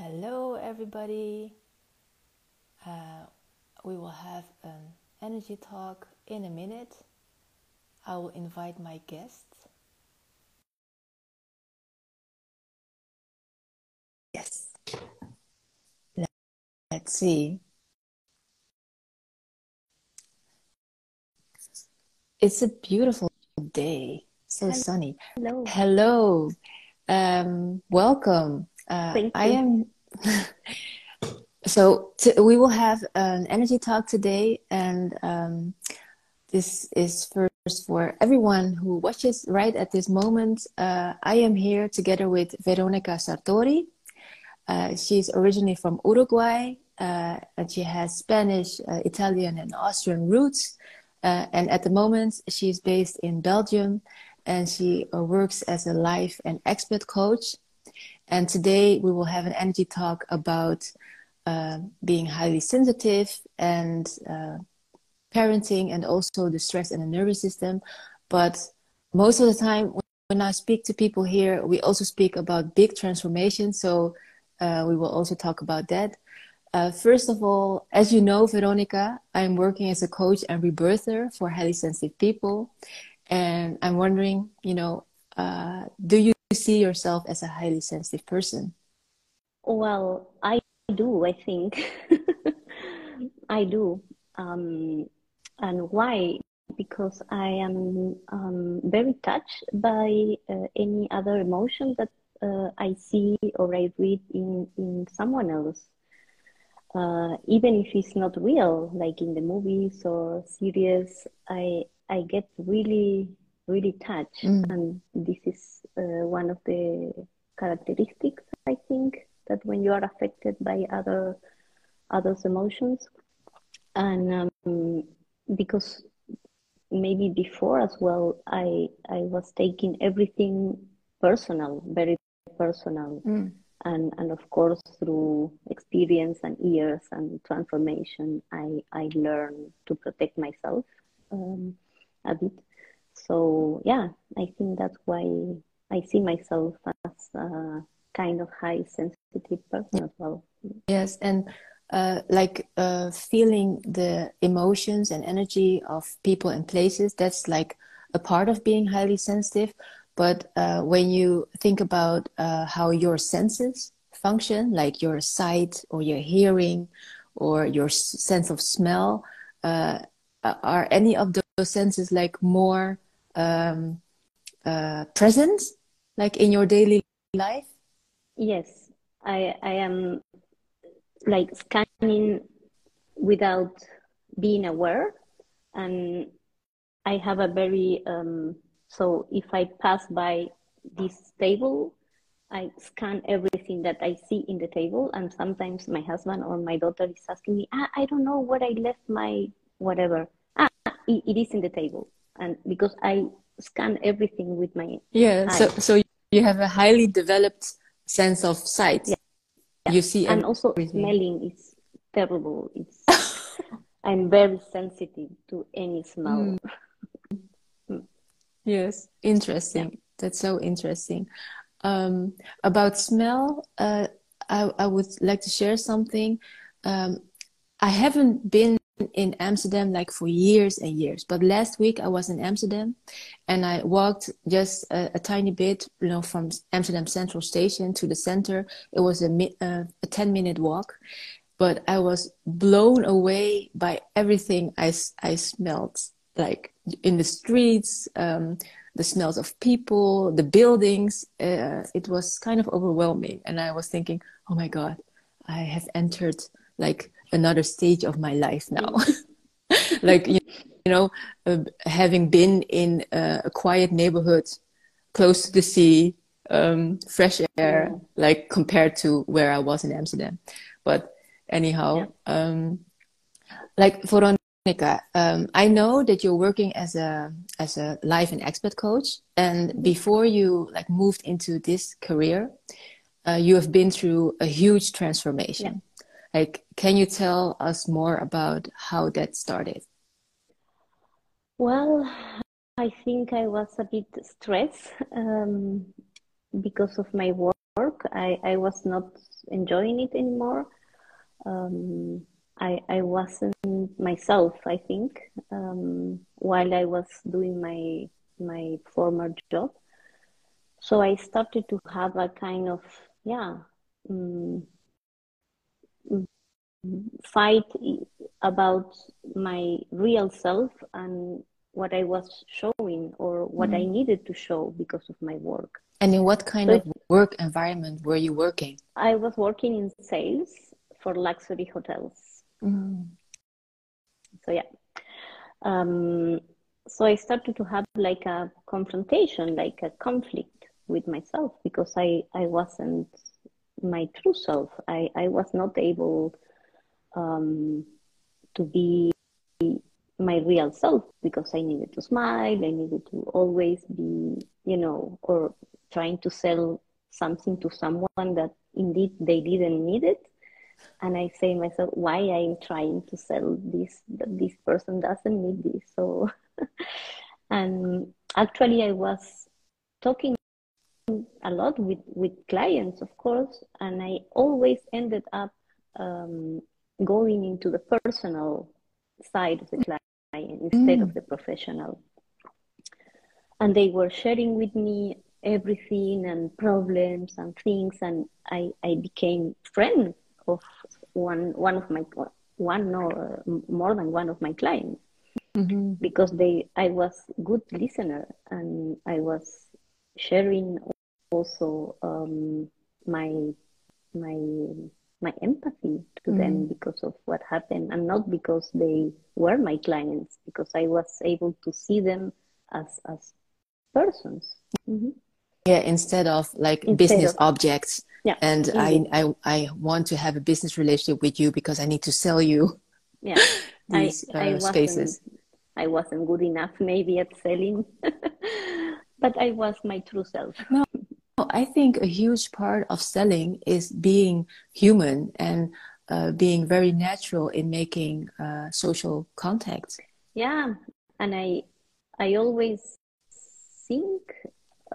Hello, everybody. Uh, we will have an energy talk in a minute. I will invite my guests. Yes. Let's see. It's a beautiful day, so Hello. sunny. Hello. Hello, um, welcome. Uh, Thank I am. So t we will have an energy talk today, and um, this is first for everyone who watches right at this moment. Uh, I am here together with Veronica Sartori. Uh, she's originally from Uruguay, uh, and she has Spanish, uh, Italian, and Austrian roots. Uh, and at the moment, she's based in Belgium, and she uh, works as a life and expat coach. And today we will have an energy talk about uh, being highly sensitive and uh, parenting and also the stress in the nervous system. But most of the time, when I speak to people here, we also speak about big transformations. So uh, we will also talk about that. Uh, first of all, as you know, Veronica, I'm working as a coach and rebirther for highly sensitive people. And I'm wondering, you know, uh, do you see yourself as a highly sensitive person? Well, I do, I think. I do. Um, and why? Because I am um, very touched by uh, any other emotion that uh, I see or I read in, in someone else. Uh, even if it's not real, like in the movies or series, I I get really, really touched. Mm. And this is uh, one of the characteristics, I think, that when you are affected by other others' emotions, and um, because maybe before as well, I I was taking everything personal, very personal, Mm. and and of course through experience and years and transformation, I I learned to protect myself um, a bit. So yeah, I think that's why I see myself as a kind of high sensitive person as well. Yes, and uh, like uh, feeling the emotions and energy of people and places, that's like a part of being highly sensitive. But uh, when you think about uh, how your senses function, like your sight or your hearing or your sense of smell, uh, are any of those senses like more um, uh, present, like in your daily life? Yes, I I am like scanning without being aware, and I have a very um, so if I pass by this table, I scan everything that I see in the table, and sometimes my husband or my daughter is asking me, ah, I don't know where I left my whatever. Ah, it, it is in the table, and because I scan everything with my Yeah, so eyes. so you have a highly developed sense of sight. Yeah, yeah. You see And also everything. smelling is terrible. It's I'm very sensitive to any smell. Mm, Yes, Yeah. interesting. That's so interesting. Um, about smell, uh, I I would like to share something. Um, I haven't been in Amsterdam like for years and years, but last week I was in Amsterdam and I walked just a, a tiny bit, you know, from Amsterdam Central Station to the center. It was a uh, a 10 minute walk, but I was blown away by everything I, I smelled, like in the streets, um, the smells of people, the buildings. Uh, it was kind of overwhelming. And I was thinking, oh my God, I have entered like another stage of my life now. like, you, know, uh, having been in uh, a quiet neighborhood close to the sea, um, fresh air, Yeah. like compared to where I was in Amsterdam. But Yeah. anyhow, um, like Veronica, um, I know that you're working as a as a life and expat coach, and Mhm. before you like moved into this career, uh, you have been through a huge Yeah. Like, can you tell us more about how that started? Well, I think I was a bit stressed um, because of my work. I, I was not enjoying it anymore. Um, I, I wasn't myself, I think, um, while I was doing my my former job. So I started to have a kind of yeah um, fight about my real self and what I was showing or what mm. I needed to show because of my work. And in what kind so of work environment were you working? I was working in sales for luxury hotels. Mm. So yeah. Um, so I started to have like a confrontation, like a conflict with myself because I, I wasn't my true self. I, I was not able um, to be my real self because I needed to smile, I needed to always be, you know, or trying to sell something to someone that indeed they didn't need it. And I say myself, why I'm trying to sell this this person doesn't need this. So and actually I was talking a lot with, with clients, of course, and I always ended up um, going into the personal side of the client instead mm. of the professional. And they were sharing with me everything and problems and things, and I, I became friend of one one of my one or more than one of my clients mm-hmm. because they I was good listener and I was sharing also um, my my my empathy to mm. them mm-hmm. because of what happened. And not because they were my clients because i was able to see them as as persons. Mm-hmm. yeah instead of like instead business of, objects. Yeah. And I, I i want to have a business relationship with you because i need to sell you. Yeah. These I, uh, I spaces. I wasn't good enough maybe at selling. But i was my true self. No I think a huge part of selling is being human and uh, being very natural in making uh, social contact. Yeah, and I I always think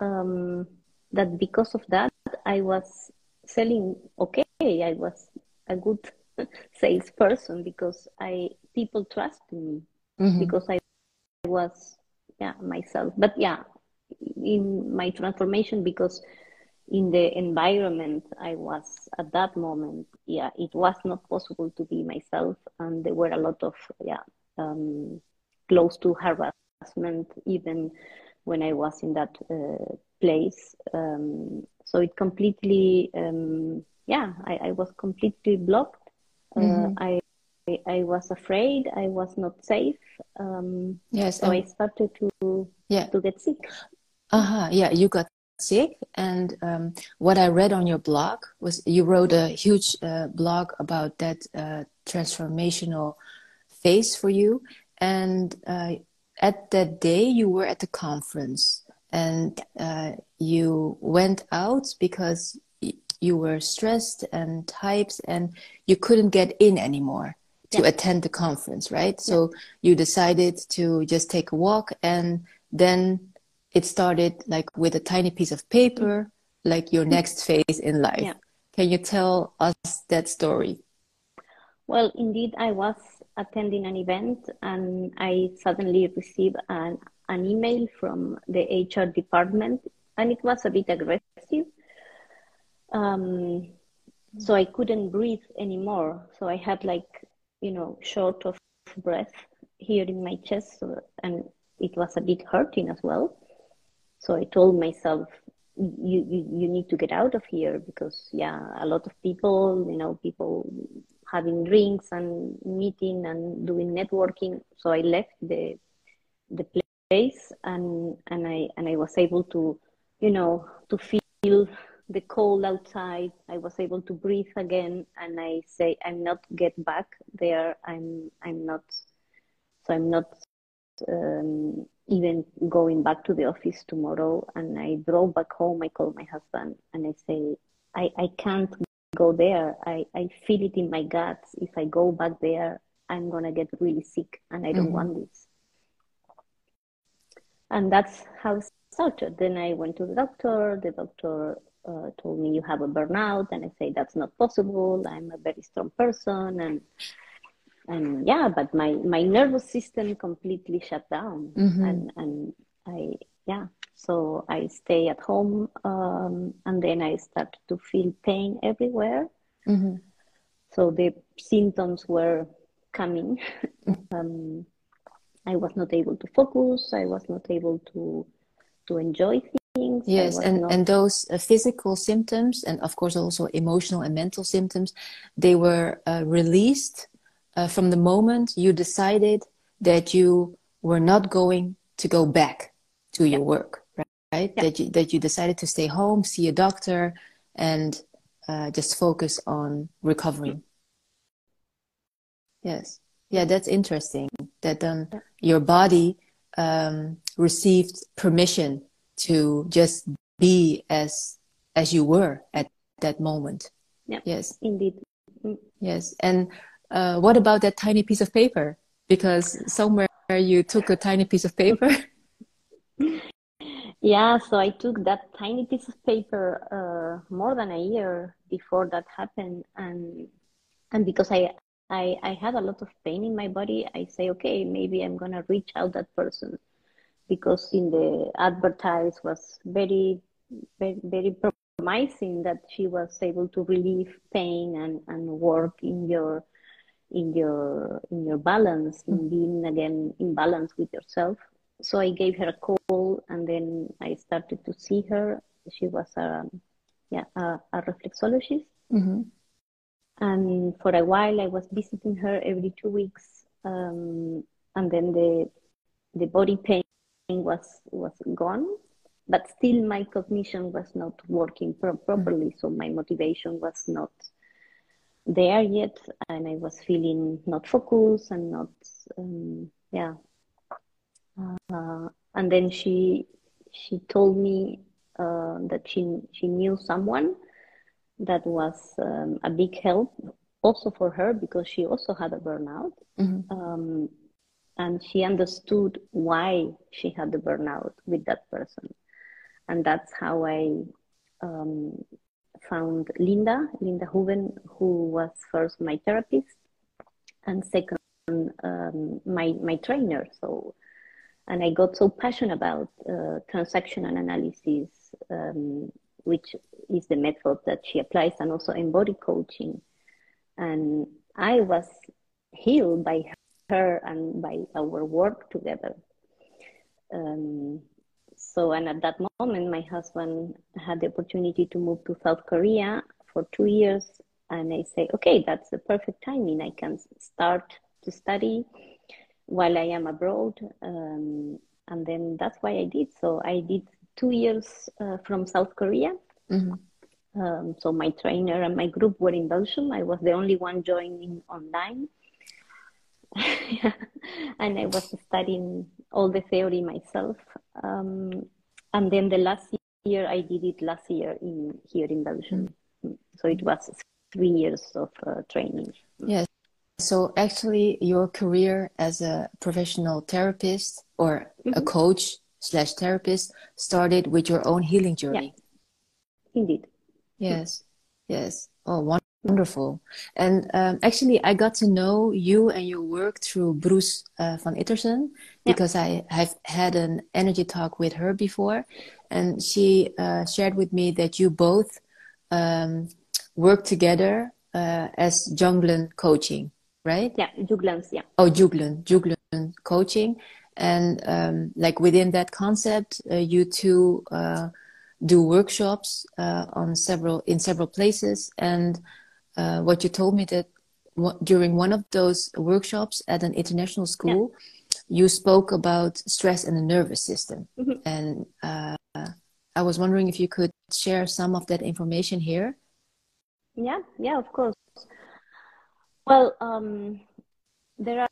um, that because of that I was selling okay. I was a good salesperson because I people trusted me mm-hmm. because I was yeah myself. But yeah, in my transformation because in the environment I was at that moment, yeah, it was not possible to be myself, and there were a lot of yeah um, close to harassment even when I was in that uh, place. Um, so it completely, um, yeah, I, I, was completely blocked. Uh, mm-hmm. I I was afraid. I was not safe. Um, yes, so I started to yeah. to get sick. Uh-huh. Yeah, you got sick. And um, what I read on your blog was you wrote a huge uh, blog about that uh, transformational phase for you. And uh, at that day, you were at the conference and uh, you went out because you were stressed and typed and you couldn't get in anymore to yeah. attend the conference, right? Yeah. So you decided to just take a walk and then it started like with a tiny piece of paper, like your next phase in life. Yeah. Can you tell us that story? Well, indeed, I was attending an event and I suddenly received an, an email from the HR department, and it was a bit aggressive. Um, so I couldn't breathe anymore. So I had like, you know, short of breath here in my chest, and it was a bit hurting as well. So I told myself, you, you, you need to get out of here because, yeah, a lot of people, you know, people having drinks and meeting and doing networking. So I left the, the place and, and I, and I was able to, you know, to feel the cold outside. I was able to breathe again. And I say, I'm not get back there. I'm, I'm not, so I'm not um, even going back to the office tomorrow and I drove back home, I called my husband and I say, I, I can't go there. I, I feel it in my guts. If I go back there, I'm going to get really sick and I don't mm-hmm. want this. And that's how it started. Then I went to the doctor. The doctor uh, told me you have a burnout, and I say that's not possible. I'm a very strong person, and and yeah, but my my nervous system completely shut down, mm-hmm. and and I yeah, so I stay at home, um, and then I start to feel pain everywhere. Mm-hmm. So the symptoms were coming. um, I was not able to focus. I was not able to to enjoy things. Yes, and not... and those uh, physical symptoms, and of course also emotional and mental symptoms, they were uh, released uh, from the moment you decided that you were not going to go back to your work, right? right? Yeah. That you that you decided to stay home, see a doctor, and uh, just focus on recovering. Yes, yeah, that's interesting. That then um, your body um, received permission to just be as as you were at that moment. Yeah. Yes. Indeed. Mm. Yes. And uh, what about that tiny piece of paper? Because somewhere you took a tiny piece of paper. yeah. So I took that tiny piece of paper uh, more than a year before that happened, and and because I I, I had a lot of pain in my body, I say, okay, maybe I'm gonna reach out that person because in the advertise was very, very, very promising that she was able to relieve pain and, and work in your in your in your balance, in mm. being again in balance with yourself. So I gave her a call and then I started to see her. She was a yeah a, a reflexologist. Mm-hmm and for a while I was visiting her every two weeks, um, and then the the body pain was was gone, but still my cognition was not working pro- properly, so my motivation was not there yet, and I was feeling not focused and not um, yeah. Uh, and then she she told me uh, that she she knew someone that was um, a big help also for her because she also had a burnout. Mm-hmm. Um, and she understood why she had the burnout with that person. And that's how I um, found Linda, Linda Huben, who was first my therapist and second um, my, my trainer. So, and I got so passionate about uh, transactional analysis um, which is the method that she applies, and also embodied coaching. And I was healed by her and by our work together. Um, so, and at that moment, my husband had the opportunity to move to South Korea for two years. And I say, okay, that's the perfect timing. I can start to study while I am abroad. Um, and then that's why I did. So I did two years uh, from South Korea. Mm-hmm. Um, so my trainer and my group were in Belgium. I was the only one joining online. Yeah. And I was studying all the theory myself. Um, and then the last year, I did it last year in here in Belgium. Mm-hmm. So it was three years of uh, training. Yes. So actually, your career as a professional therapist or mm-hmm. a coach slash therapist started with your own healing journey. Yeah. Indeed. Yes. Yes. Oh, wonderful. And um, actually, I got to know you and your work through Broes uh, van Ittersen because yeah. I have had an energy talk with her before. And she uh, shared with me that you both um, work together uh, as Junglen coaching, right? Yeah, Juglans, yeah. Oh, Juglen, Juglen coaching and um, like within that concept uh, you two uh, do workshops uh, on several in several places and uh, what you told me that during one of those workshops at an international school yeah. you spoke about stress and the nervous system mm-hmm. and uh, i was wondering if you could share some of that information here yeah yeah of course well um, there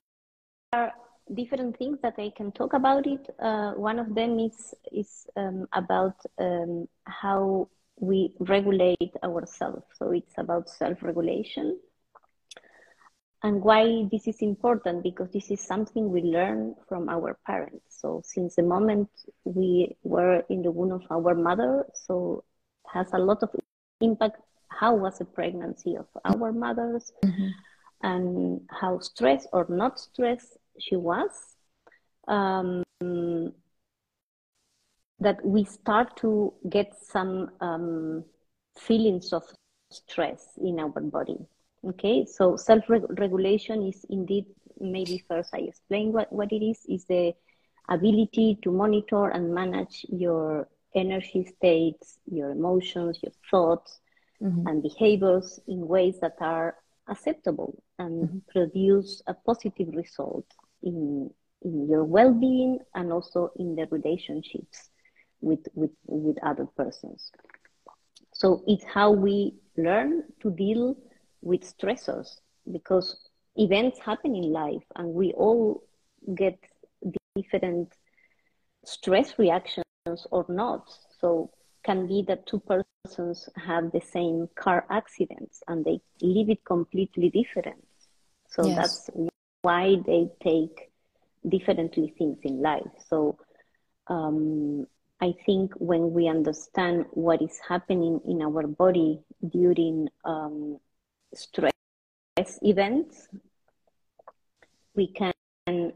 are different things that I can talk about it. Uh, one of them is is um, about um, how we regulate ourselves. So it's about self-regulation. And why this is important? Because this is something we learn from our parents. So since the moment we were in the womb of our mother, so has a lot of impact. How was the pregnancy of our mothers, mm-hmm. and how stressed or not stressed she was. Um, that we start to get some um, feelings of stress in our body. Okay, so self regulation is indeed maybe first I explain what, what it is is the ability to monitor and manage your energy states, your emotions, your thoughts, mm-hmm. and behaviors in ways that are acceptable and mm-hmm. produce a positive result in in your well-being and also in the relationships with with with other persons so it's how we learn to deal with stressors because events happen in life and we all get different stress reactions or not. So can be that two persons have the same car accidents and they live it completely different. So yes. that's why they take differently things in life. So um, I think when we understand what is happening in our body during um, stress events, we can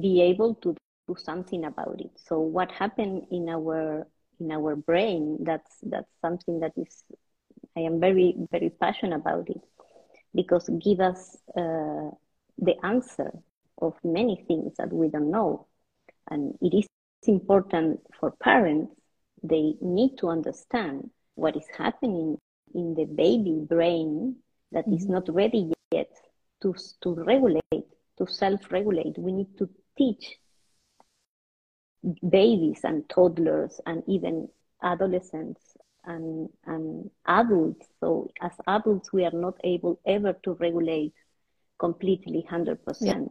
be able to do something about it. So what happened in our in our brain? That's that's something that is I am very very passionate about it because give us uh, the answer of many things that we don't know, and it is important for parents. They need to understand what is happening in the baby brain that mm-hmm. is not ready yet to to regulate to self-regulate. We need to teach babies and toddlers and even adolescents and, and adults. So as adults, we are not able ever to regulate completely 100%. Yeah.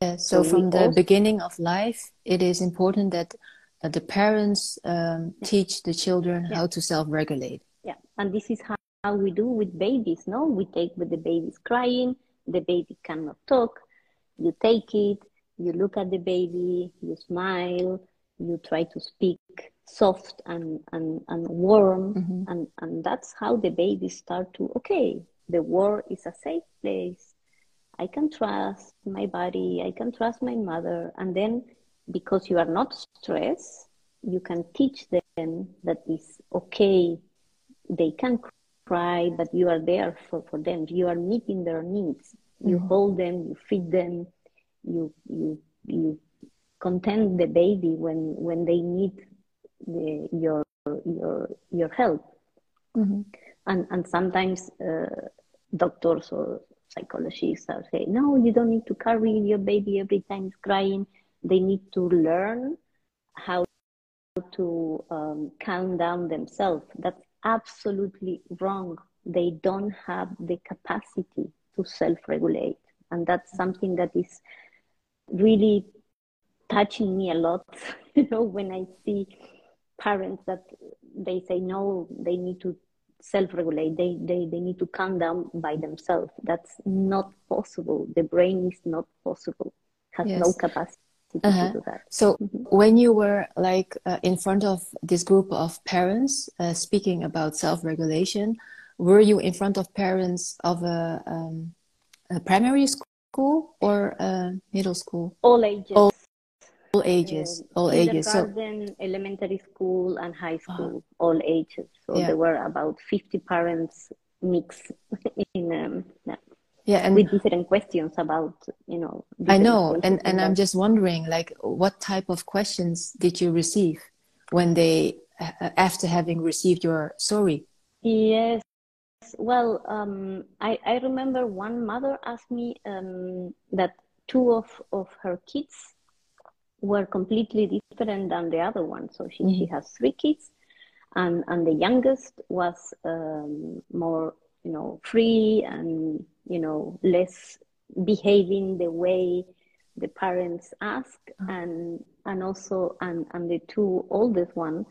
Yeah. So, so from the also... beginning of life, it is important that uh, the parents um, yeah. teach the children yeah. how to self-regulate. Yeah, and this is how, how we do with babies. No, we take with the babies crying, the baby cannot talk, you take it, you look at the baby, you smile, you try to speak soft and, and, and warm, mm-hmm. and, and that's how the babies start to, okay, the world is a safe place. I can trust my body, I can trust my mother. And then because you are not stressed, you can teach them that it's okay. They can cry, but you are there for, for them. You are meeting their needs. You mm-hmm. hold them, you feed them, you you you content the baby when when they need the, your your your help. Mm-hmm. And and sometimes uh, doctors or psychologists are saying, no, you don't need to carry your baby every time it's crying. They need to learn how to um, calm down themselves. That's absolutely wrong. They don't have the capacity to self-regulate and that's something that is really touching me a lot you know when i see parents that they say no they need to self-regulate they, they they need to calm down by themselves that's not possible the brain is not possible has yes. no capacity uh-huh. So mm-hmm. when you were like uh, in front of this group of parents uh, speaking about self-regulation, were you in front of parents of a um, a primary school or a middle school? All ages. All, all ages. All ages. So elementary school and high ah. school, all ages. So yeah. there were about 50 parents mixed in um, yeah. yeah and with different questions about you know i know and and i'm just wondering like what type of questions did you receive when they uh, after having received your story yes well, um, I, I remember one mother asked me um, that two of, of her kids were completely different than the other one. So she, mm-hmm. she has three kids, and, and the youngest was um, more, you know, free and, you know, less behaving the way the parents ask. Mm-hmm. And, and also, and, and the two oldest one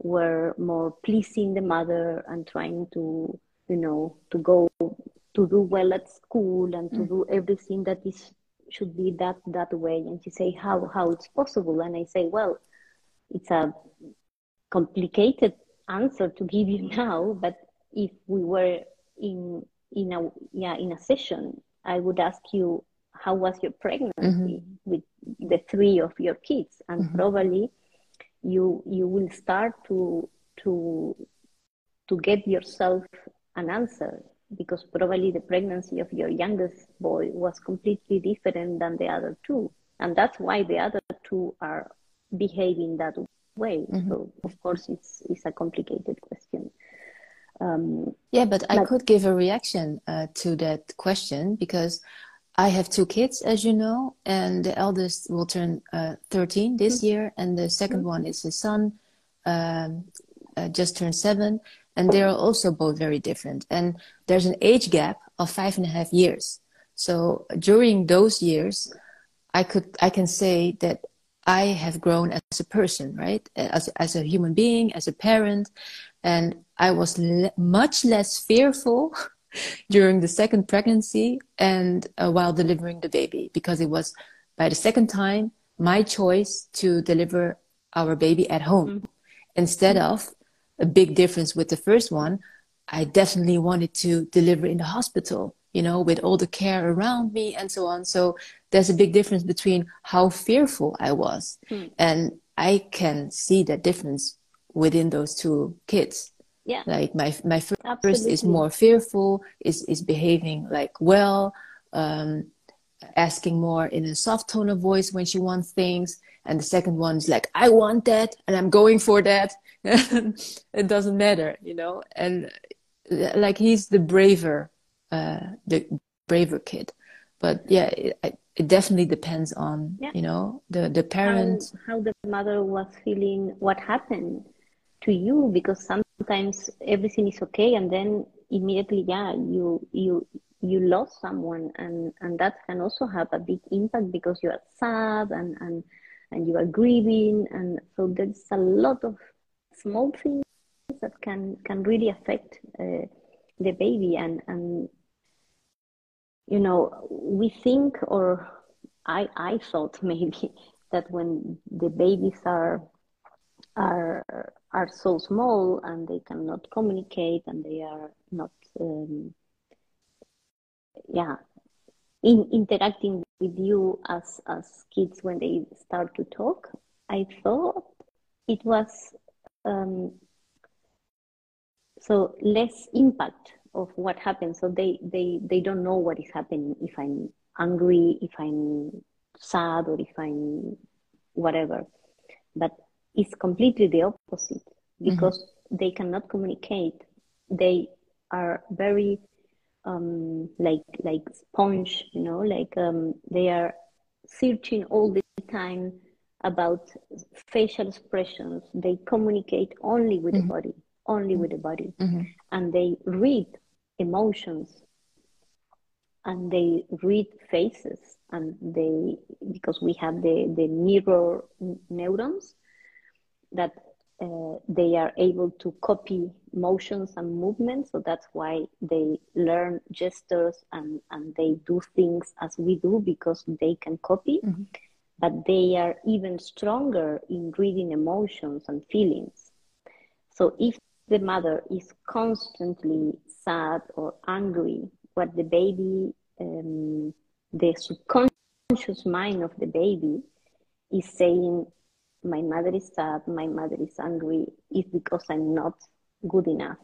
were more pleasing the mother and trying to you know, to go to do well at school and to mm. do everything that is should be that that way. And she say, how how it's possible? And I say, well, it's a complicated answer to give you now, but if we were in in a yeah in a session, I would ask you how was your pregnancy mm-hmm. with the three of your kids, and mm-hmm. probably you you will start to to to get yourself an answer because probably the pregnancy of your youngest boy was completely different than the other two and that's why the other two are behaving that way mm-hmm. so of course it's it's a complicated question um, yeah but i could give a reaction uh, to that question because i have two kids as you know and the eldest will turn uh, 13 this mm-hmm. year and the 2nd mm-hmm. one is a son um, uh, just turned seven and they're also both very different. And there's an age gap of five and a half years. So during those years i could i can say that i have grown as a person right? As, as a human being as a parent. And i was le- much less fearful during the second pregnancy and uh, while delivering the baby because it was by the second time my choice to deliver our baby at home mm-hmm. instead of a big difference with the first one. I definitely wanted to deliver in the hospital, you know, with all the care around me and so on. So there's a big difference between how fearful I was. Hmm. And I can see that difference within those two kids. Yeah. Like my my first Absolutely. is more fearful, is is behaving like well, um, asking more in a soft tone of voice when she wants things. And the second one is like, I want that and I'm going for that. it doesn't matter, you know. And like he's the braver, uh, the braver kid. But yeah, it, it definitely depends on yeah. you know the the parent how, how the mother was feeling, what happened to you, because sometimes everything is okay, and then immediately, yeah, you you you lost someone and and that can also have a big impact because you are sad and and and you are grieving and so there's a lot of small things that can can really affect uh, the baby. And and you know we think or i i thought maybe that when the babies are are are so small and they cannot communicate and they are not um, yeah in interacting with you as as kids when they start to talk i thought it was um, so less impact of what happens so they they they don't know what is happening if i'm angry if i'm sad or if i'm whatever but it's completely the opposite mm-hmm. because mm-hmm. they cannot communicate they are very um, like like sponge you know like um, they are searching all the time about facial expressions. They communicate only with mm-hmm. the body, only with the body. Mm-hmm. And they read emotions and they read faces and they because we have the, the mirror neurons that uh, they are able to copy motions and movements so that's why they learn gestures and, and they do things as we do because they can copy mm-hmm but they are even stronger in reading emotions and feelings. So if the mother is constantly sad or angry, what the baby, um, the subconscious mind of the baby is saying, my mother is sad, my mother is angry, is because I'm not good enough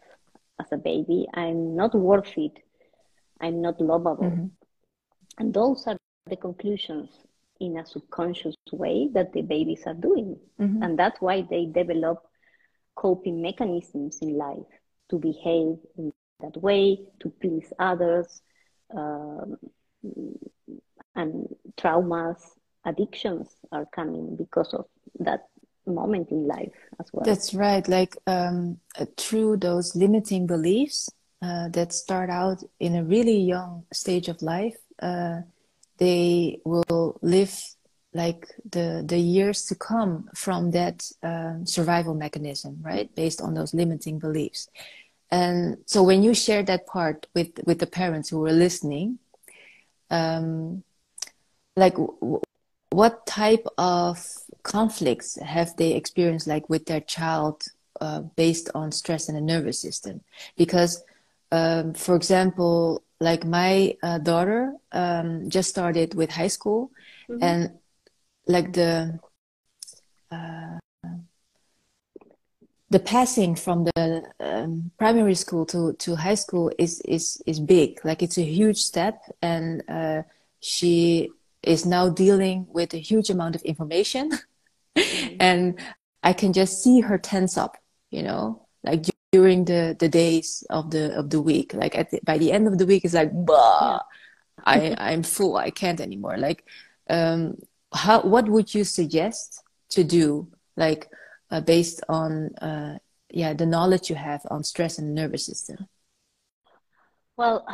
as a baby. I'm not worth it. I'm not lovable. Mm-hmm. And those are the conclusions in a subconscious way that the babies are doing. Mm-hmm. And that's why they develop coping mechanisms in life to behave in that way, to please others, um, and traumas, addictions are coming because of that moment in life as well. That's right. Like um, through those limiting beliefs uh, that start out in a really young stage of life, uh, they will live like the the years to come from that um, survival mechanism right? Based on those limiting beliefs. And so when you share that part with with the parents who were listening um, like w- what type of conflicts have they experienced like with their child uh, based on stress and the nervous system? Because um, for example like my uh, daughter um, just started with high school mm-hmm. and like the uh, the passing from the um, primary school to, to high school is, is, is big. Like it's a huge step. And uh, she is now dealing with a huge amount of information. Mm-hmm. and I can just see her tense up, you know, like during the, the days of the, of the week. Like at the, by the end of the week, it's like, bah, yeah. I, I'm full. I can't anymore. Like, um, how, what would you suggest to do? Like, uh, based on uh, yeah the knowledge you have on stress and nervous system? Well,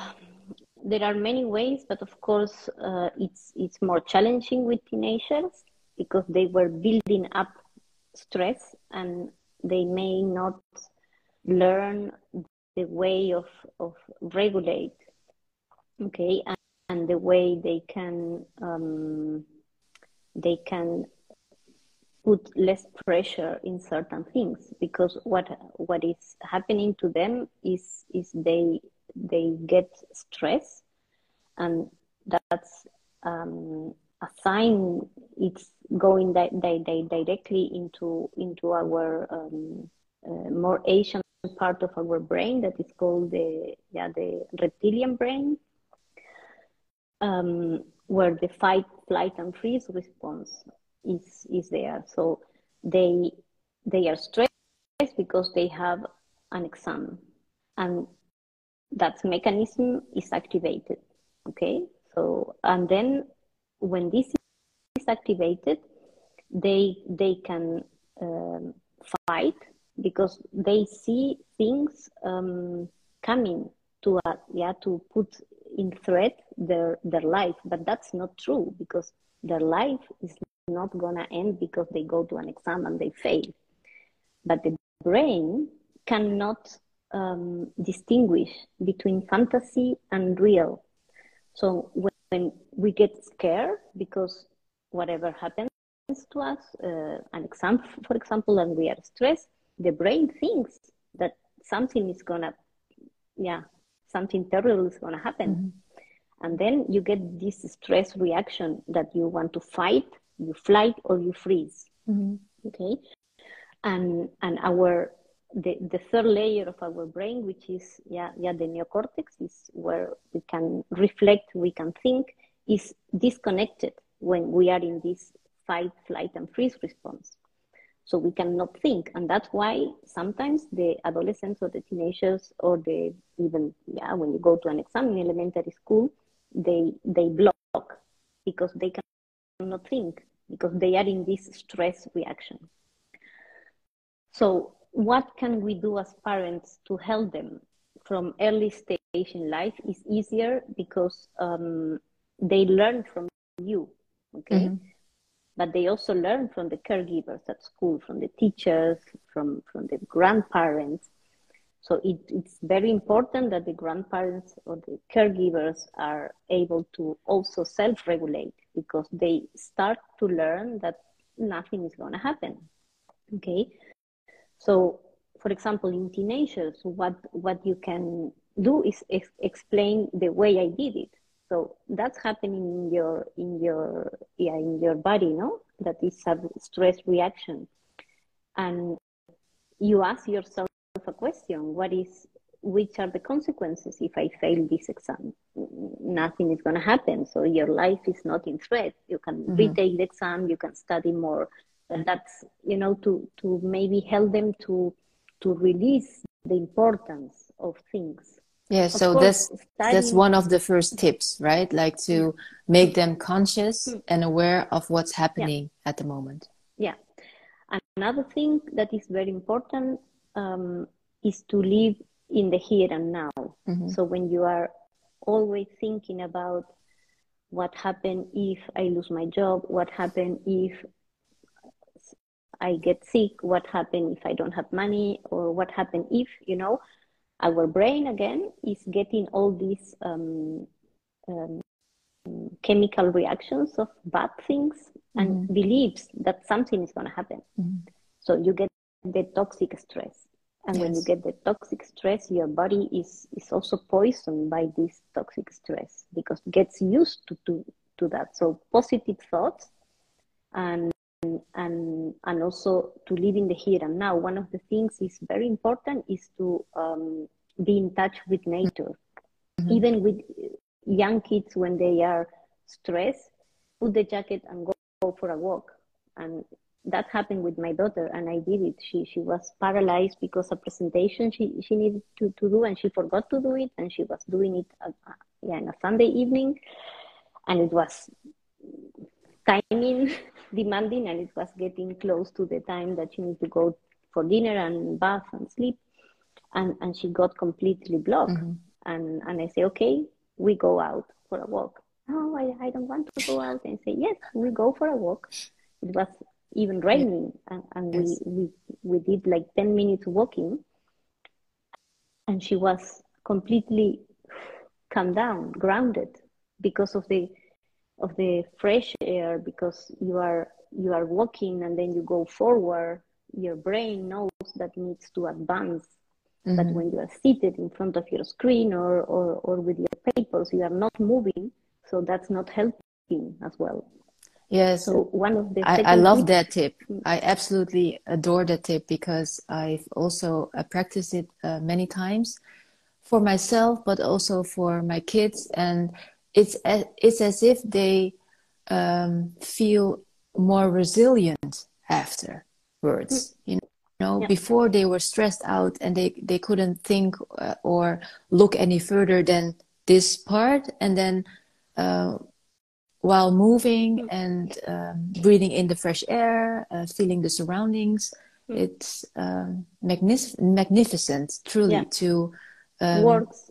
there are many ways, but of course uh, it's it's more challenging with teenagers because they were building up stress and they may not learn the way of of regulate okay and, and the way they can um, they can put less pressure in certain things because what what is happening to them is is they they get stress and that's um, a sign it's going di- di- di- directly into into our um, uh, more Asian part of our brain that is called the yeah the reptilian brain um, where the fight flight and freeze response is is there. So they they are stressed because they have an exam, and that mechanism is activated. Okay, so and then when this is activated, they they can um, fight because they see things um, coming to a, yeah to put in threat their their life, but that's not true because their life is not to end because they go to an exam and they fail. But the brain cannot um, distinguish between fantasy and real. So when we get scared because whatever happens to us, uh, an exam, for example, and we are stressed, the brain thinks that something is gonna, yeah, something terrible is gonna happen. Mm-hmm. And then you get this stress reaction that you want to fight you flight or you freeze. Mm-hmm. Okay, and and our the, the third layer of our brain, which is yeah yeah the neocortex, is where we can reflect, we can think, is disconnected when we are in this fight, flight, and freeze response. So we cannot think, and that's why sometimes the adolescents or the teenagers or the even yeah when you go to an exam in elementary school, they they block because they cannot think because they are in this stress reaction. So, what can we do as parents to help them from early stage in life is easier because um, they learn from you, okay? Mm-hmm. But they also learn from the caregivers at school, from the teachers, from, from the grandparents. So it, it's very important that the grandparents or the caregivers are able to also self-regulate because they start to learn that nothing is going to happen. Okay, so for example, in teenagers, what what you can do is ex- explain the way I did it. So that's happening in your in your yeah in your body, no? That is a stress reaction, and you ask yourself a question: What is which are the consequences if I fail this exam? Nothing is going to happen. So your life is not in threat. You can mm-hmm. retake the exam. You can study more. And that's you know to to maybe help them to to release the importance of things. Yeah, of so course, that's studying... that's one of the first tips, right? Like to make them conscious mm-hmm. and aware of what's happening yeah. at the moment. Yeah. Another thing that is very important um, is to live in the here and now. Mm-hmm. So when you are always thinking about what happened if I lose my job, what happened if I get sick, what happened if I don't have money, or what happened if, you know, our brain again is getting all these um, um, chemical reactions of bad things and mm-hmm. believes that something is going to happen. Mm-hmm. So you get the toxic stress. And Yes. when you get the toxic stress, your body is, is also poisoned by this toxic stress because it gets used to, to, to that. So positive thoughts and and and also to live in the here and now. One of the things is very important is to um, be in touch with nature. Mhm. Even with young kids when they are stressed, put the jacket and go, go for a walk. And that happened with my daughter, and I did it. She she was paralyzed because a presentation she, she needed to, to do, and she forgot to do it, and she was doing it at, uh, yeah, on a Sunday evening, and it was timing demanding, and it was getting close to the time that she needed to go for dinner and bath and sleep, and and she got completely blocked, Mhm. and and I say, okay, we go out for a walk. oh I, I don't want to go out. And say, yes, we go for a walk. It was even raining, and, and Yes. we, we we did like ten minutes walking, and she was completely calmed down, grounded, because of the of the fresh air. Because you are you are walking, and then you go forward. Your brain knows that needs to advance but Mhm. when you are seated in front of your screen or, or, or with your papers, you are not moving, so that's not helping as well. Yes. So one of the I, I love that tip. I absolutely adore that tip because I've also uh, practiced it uh, many times for myself, but also for my kids, and it's a, it's as if they um, feel more resilient afterwards. You know, Yeah. before they were stressed out and they they couldn't think uh, or look any further than this part, and then. Uh, while moving and um, breathing in the fresh air, uh, feeling the surroundings. Mm. It's um, magnific- magnificent, truly, Yeah. to um, works,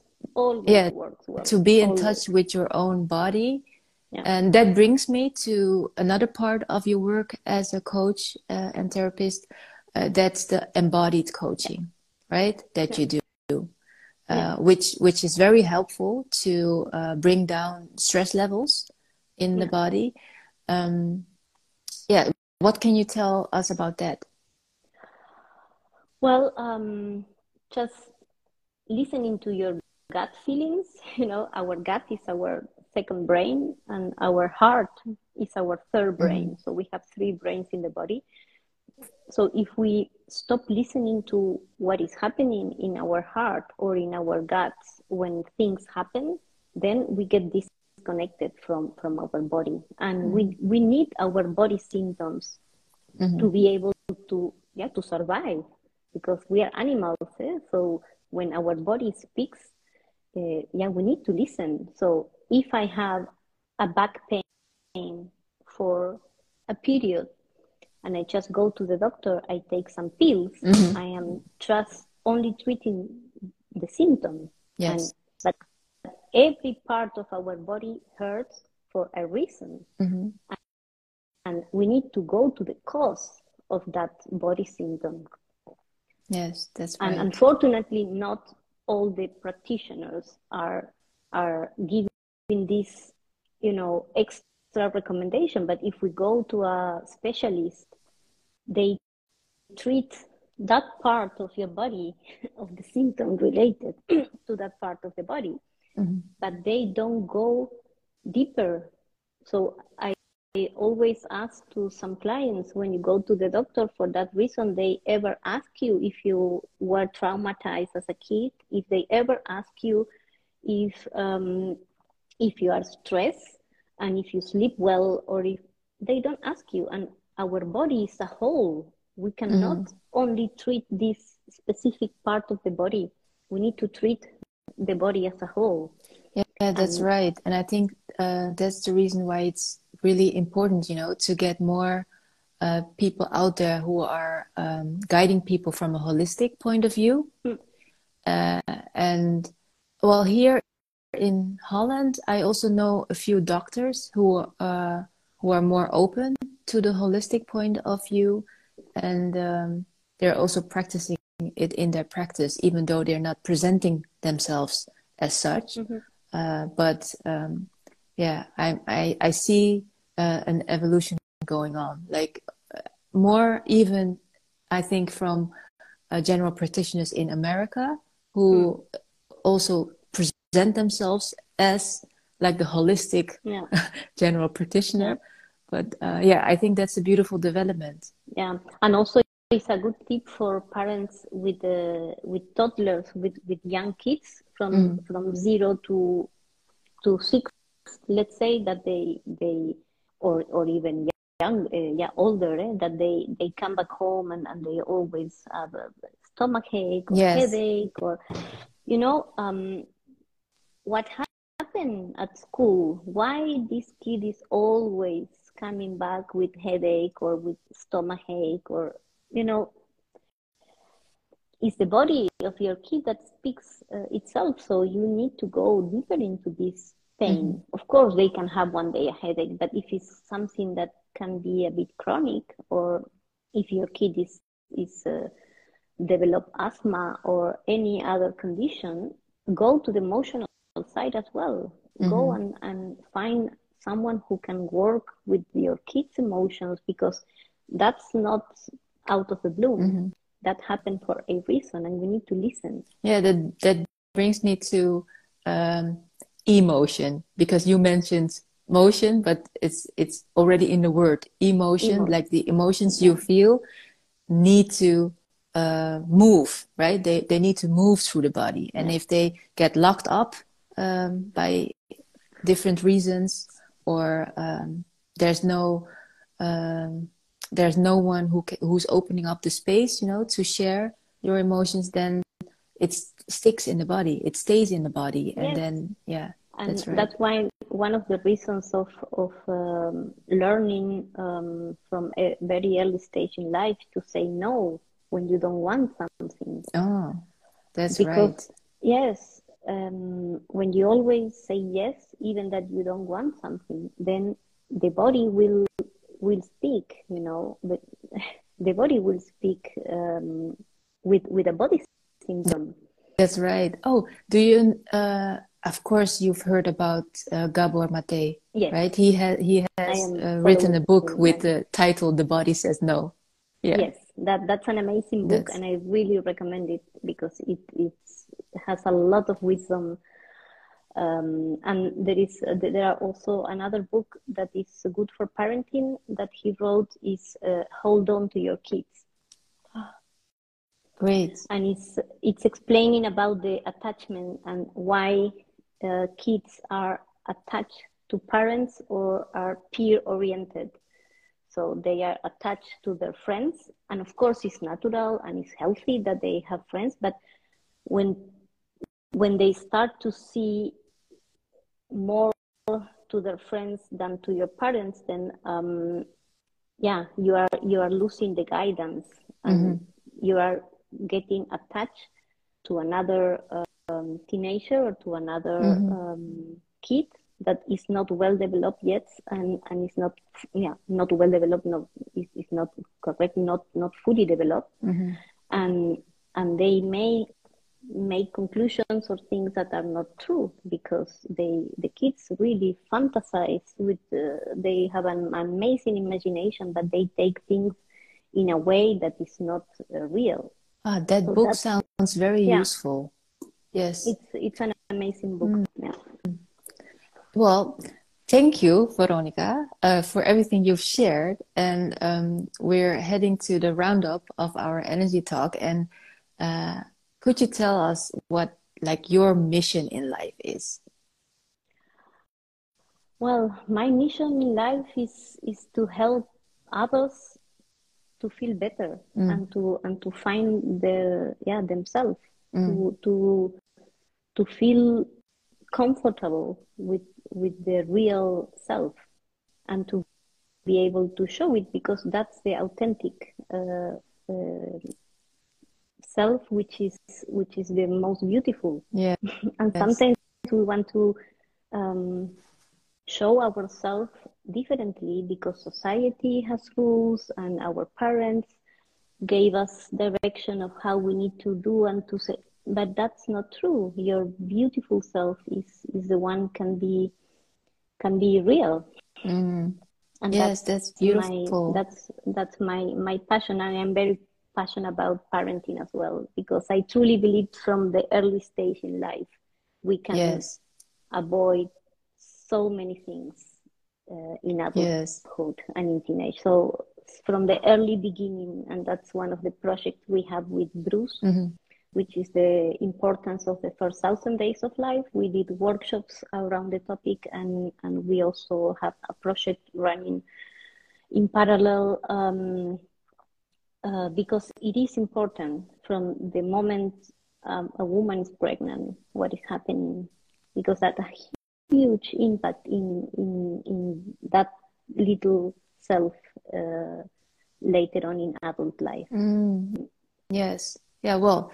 yeah, works well. to be in always. touch with your own body. Yeah. And that brings me to another part of your work as a coach uh, and therapist. Uh, that's the embodied coaching, right? That you do, uh, Yeah. which which is very helpful to uh, bring down stress levels in the body. Um, yeah, what can you tell us about that? Well, um, just listening to your gut feelings. You know, our gut is our second brain, and our heart is our third brain. So we have three brains in the body. So if we stop listening to what is happening in our heart or in our guts when things happen, then we get disconnected from from our body, and we we need our body symptoms Mhm. to be able to yeah to survive because we are animals eh? so when our body speaks uh, yeah we need to listen so if i have a back pain for a period and i just go to the doctor i take some pills Mhm. i am just only treating the symptom Yes. and, but every part of our body hurts for a reason Mhm. and we need to go to the cause of that body symptom. Yes, that's right. And unfortunately, not all the practitioners are are giving this, you know, extra recommendation. But if we go to a specialist, they treat that part of your body of the symptom related to that part of the body Mhm. but they don't go deeper. So I, I always ask to some clients when you go to the doctor for that reason, they ever ask you if you were traumatized as a kid, if they ever ask you if um, if you are stressed and if you sleep well, or if they don't ask you. And our body is a whole. We cannot only treat this specific part of the body. We need to treat the body as a whole. Yeah, yeah, that's And- right. And I think uh, that's the reason why it's really important, you know, to get more uh, people out there who are um, guiding people from a holistic point of view. Mm. Uh, and well, here in Holland, I also know a few doctors who uh, who are more open to the holistic point of view, and um, they're also practicing it in their practice, even though they're not presenting themselves as such. Mhm. Uh, but um, yeah, I I, I see uh, an evolution going on, like uh, more even I think, from uh, general practitioners in America who mm. also present themselves as like the holistic yeah. general practitioner. But uh, yeah, I think that's a beautiful development. Yeah, and also it's a good tip for parents with uh, with toddlers with, with young kids from mm. from zero to to six. Let's say that they they or or even young uh, yeah older eh, that they they come back home and, and they always have a stomach ache or yes. headache or you know um, what happened at school why this kid is always coming back with headache or with stomach ache or you know it's the body of your kid that speaks uh, itself so you need to go deeper into this pain mm-hmm. of course they can have one day a headache but if it's something that can be a bit chronic or if your kid is is uh, develop asthma or any other condition go to the emotional side as well mm-hmm. go and, and find someone who can work with your kids emotions because that's not out of the blue mm-hmm. that happened for a reason and we need to listen yeah that that brings me to um, emotion because you mentioned motion but it's it's already in the word. Emotion like the emotions you feel need to uh, move right? They they need to move through the body. And if they get locked up um, by different reasons or um, there's no um, there's no one who who's opening up the space you know to share your emotions then it sticks in the body. It stays in the body. And yes. then yeah and that's, right. that's, why one of the reasons of of um, learning um, from a very early stage in life to say no when you don't want something. Oh, that's because, right. Yes, um, when you always say yes, even that you don't want something, then the body will will speak. You know, but the body will speak um, with with a body syndrome. That's right. Oh, do you? Uh, of course, you've heard about uh, Gabor Mate, yes. right? He has he has uh, written a book with the title "The Body Says No." Yeah. Yes, that that's an amazing book, that's... and I really recommend it because it it has a lot of wisdom. Um, and there is uh, there are also another book that is good for parenting that he wrote is uh, "Hold On to Your Kids." Great. And it's it's explaining about the attachment and why uh, kids are attached to parents or are peer oriented. So they are attached to their friends, and of course, it's natural and it's healthy that they have friends. But when when they start to see more to their friends than to your parents, then um, yeah, you are you are losing the guidance, and mm-hmm. you are getting attached to another um, teenager or to another mm-hmm. um, kid that is not well developed yet and, and is not yeah not well developed not is, is not correct not not fully developed mm-hmm. and and they may make conclusions or things that are not true because they the kids really fantasize with uh, they have an amazing imagination but they take things in a way that is not uh, real ah that so book sounds very yeah. useful yes it's it's an amazing book mm. yeah well, thank you, Veronica, uh, for everything you've shared. And um, we're heading to the roundup of our energy talk. And uh, could you tell us what like your mission in life is? Well, my mission in life is is to help others to feel better mm. and to and to find the yeah themselves mm. to to to feel comfortable with with the real self and to be able to show it because that's the authentic uh, uh, self which is which is the most beautiful yeah and yes. sometimes we want to um, show ourselves differently because society has rules and our parents gave us direction of how we need to do and to say but that's not true your beautiful self is is the one can be can be real mm. and yes that's, that's beautiful my, that's that's my my passion and i'm very passionate about parenting as well because I truly believe from the early stage in life we can yes. avoid so many things uh, in adulthood yes. and in teenage. So from the early beginning, and that's one of the projects we have with Broes, mm-hmm. which is the importance of the first thousand days of life. We did workshops around the topic, and and we also have a project running in parallel. Um, uh, because it is important from the moment um, a woman is pregnant, what is happening, because that a huge impact in in in that little self uh, later on in adult life. Mm. Yes. Yeah. Well,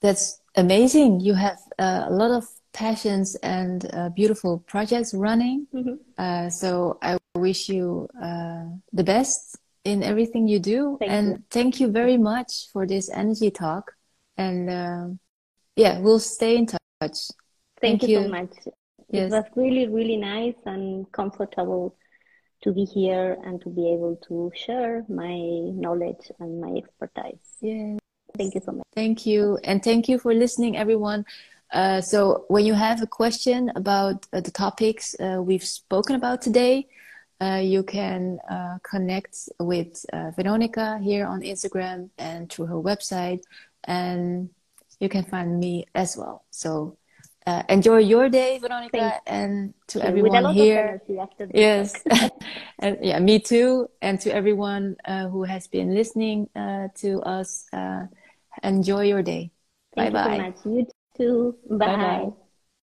that's amazing. You have uh, a lot of passions and uh, beautiful projects running. Mm-hmm. Uh, so I wish you uh, the best in everything you do. Thank and you. thank you very much for this energy talk. And uh, yeah, we'll stay in touch. Thank, Thank you, you. so much. Yes. It was really, really nice and comfortable to be here and to be able to share my knowledge and my expertise. Yeah. Thank you so much. Thank you. And thank you for listening, everyone. Uh, so, when you have a question about uh, the topics uh, we've spoken about today, uh, you can uh, connect with uh, Veronica here on Instagram and through her website. And you can find me as well. So, uh, enjoy your day, Veronica, Thank and to everyone here. of energy after this Yes, and yeah, me too. And to everyone uh, who has been listening uh, to us, uh, enjoy your day. Thank bye you bye. so much. You too. Bye Bye. bye.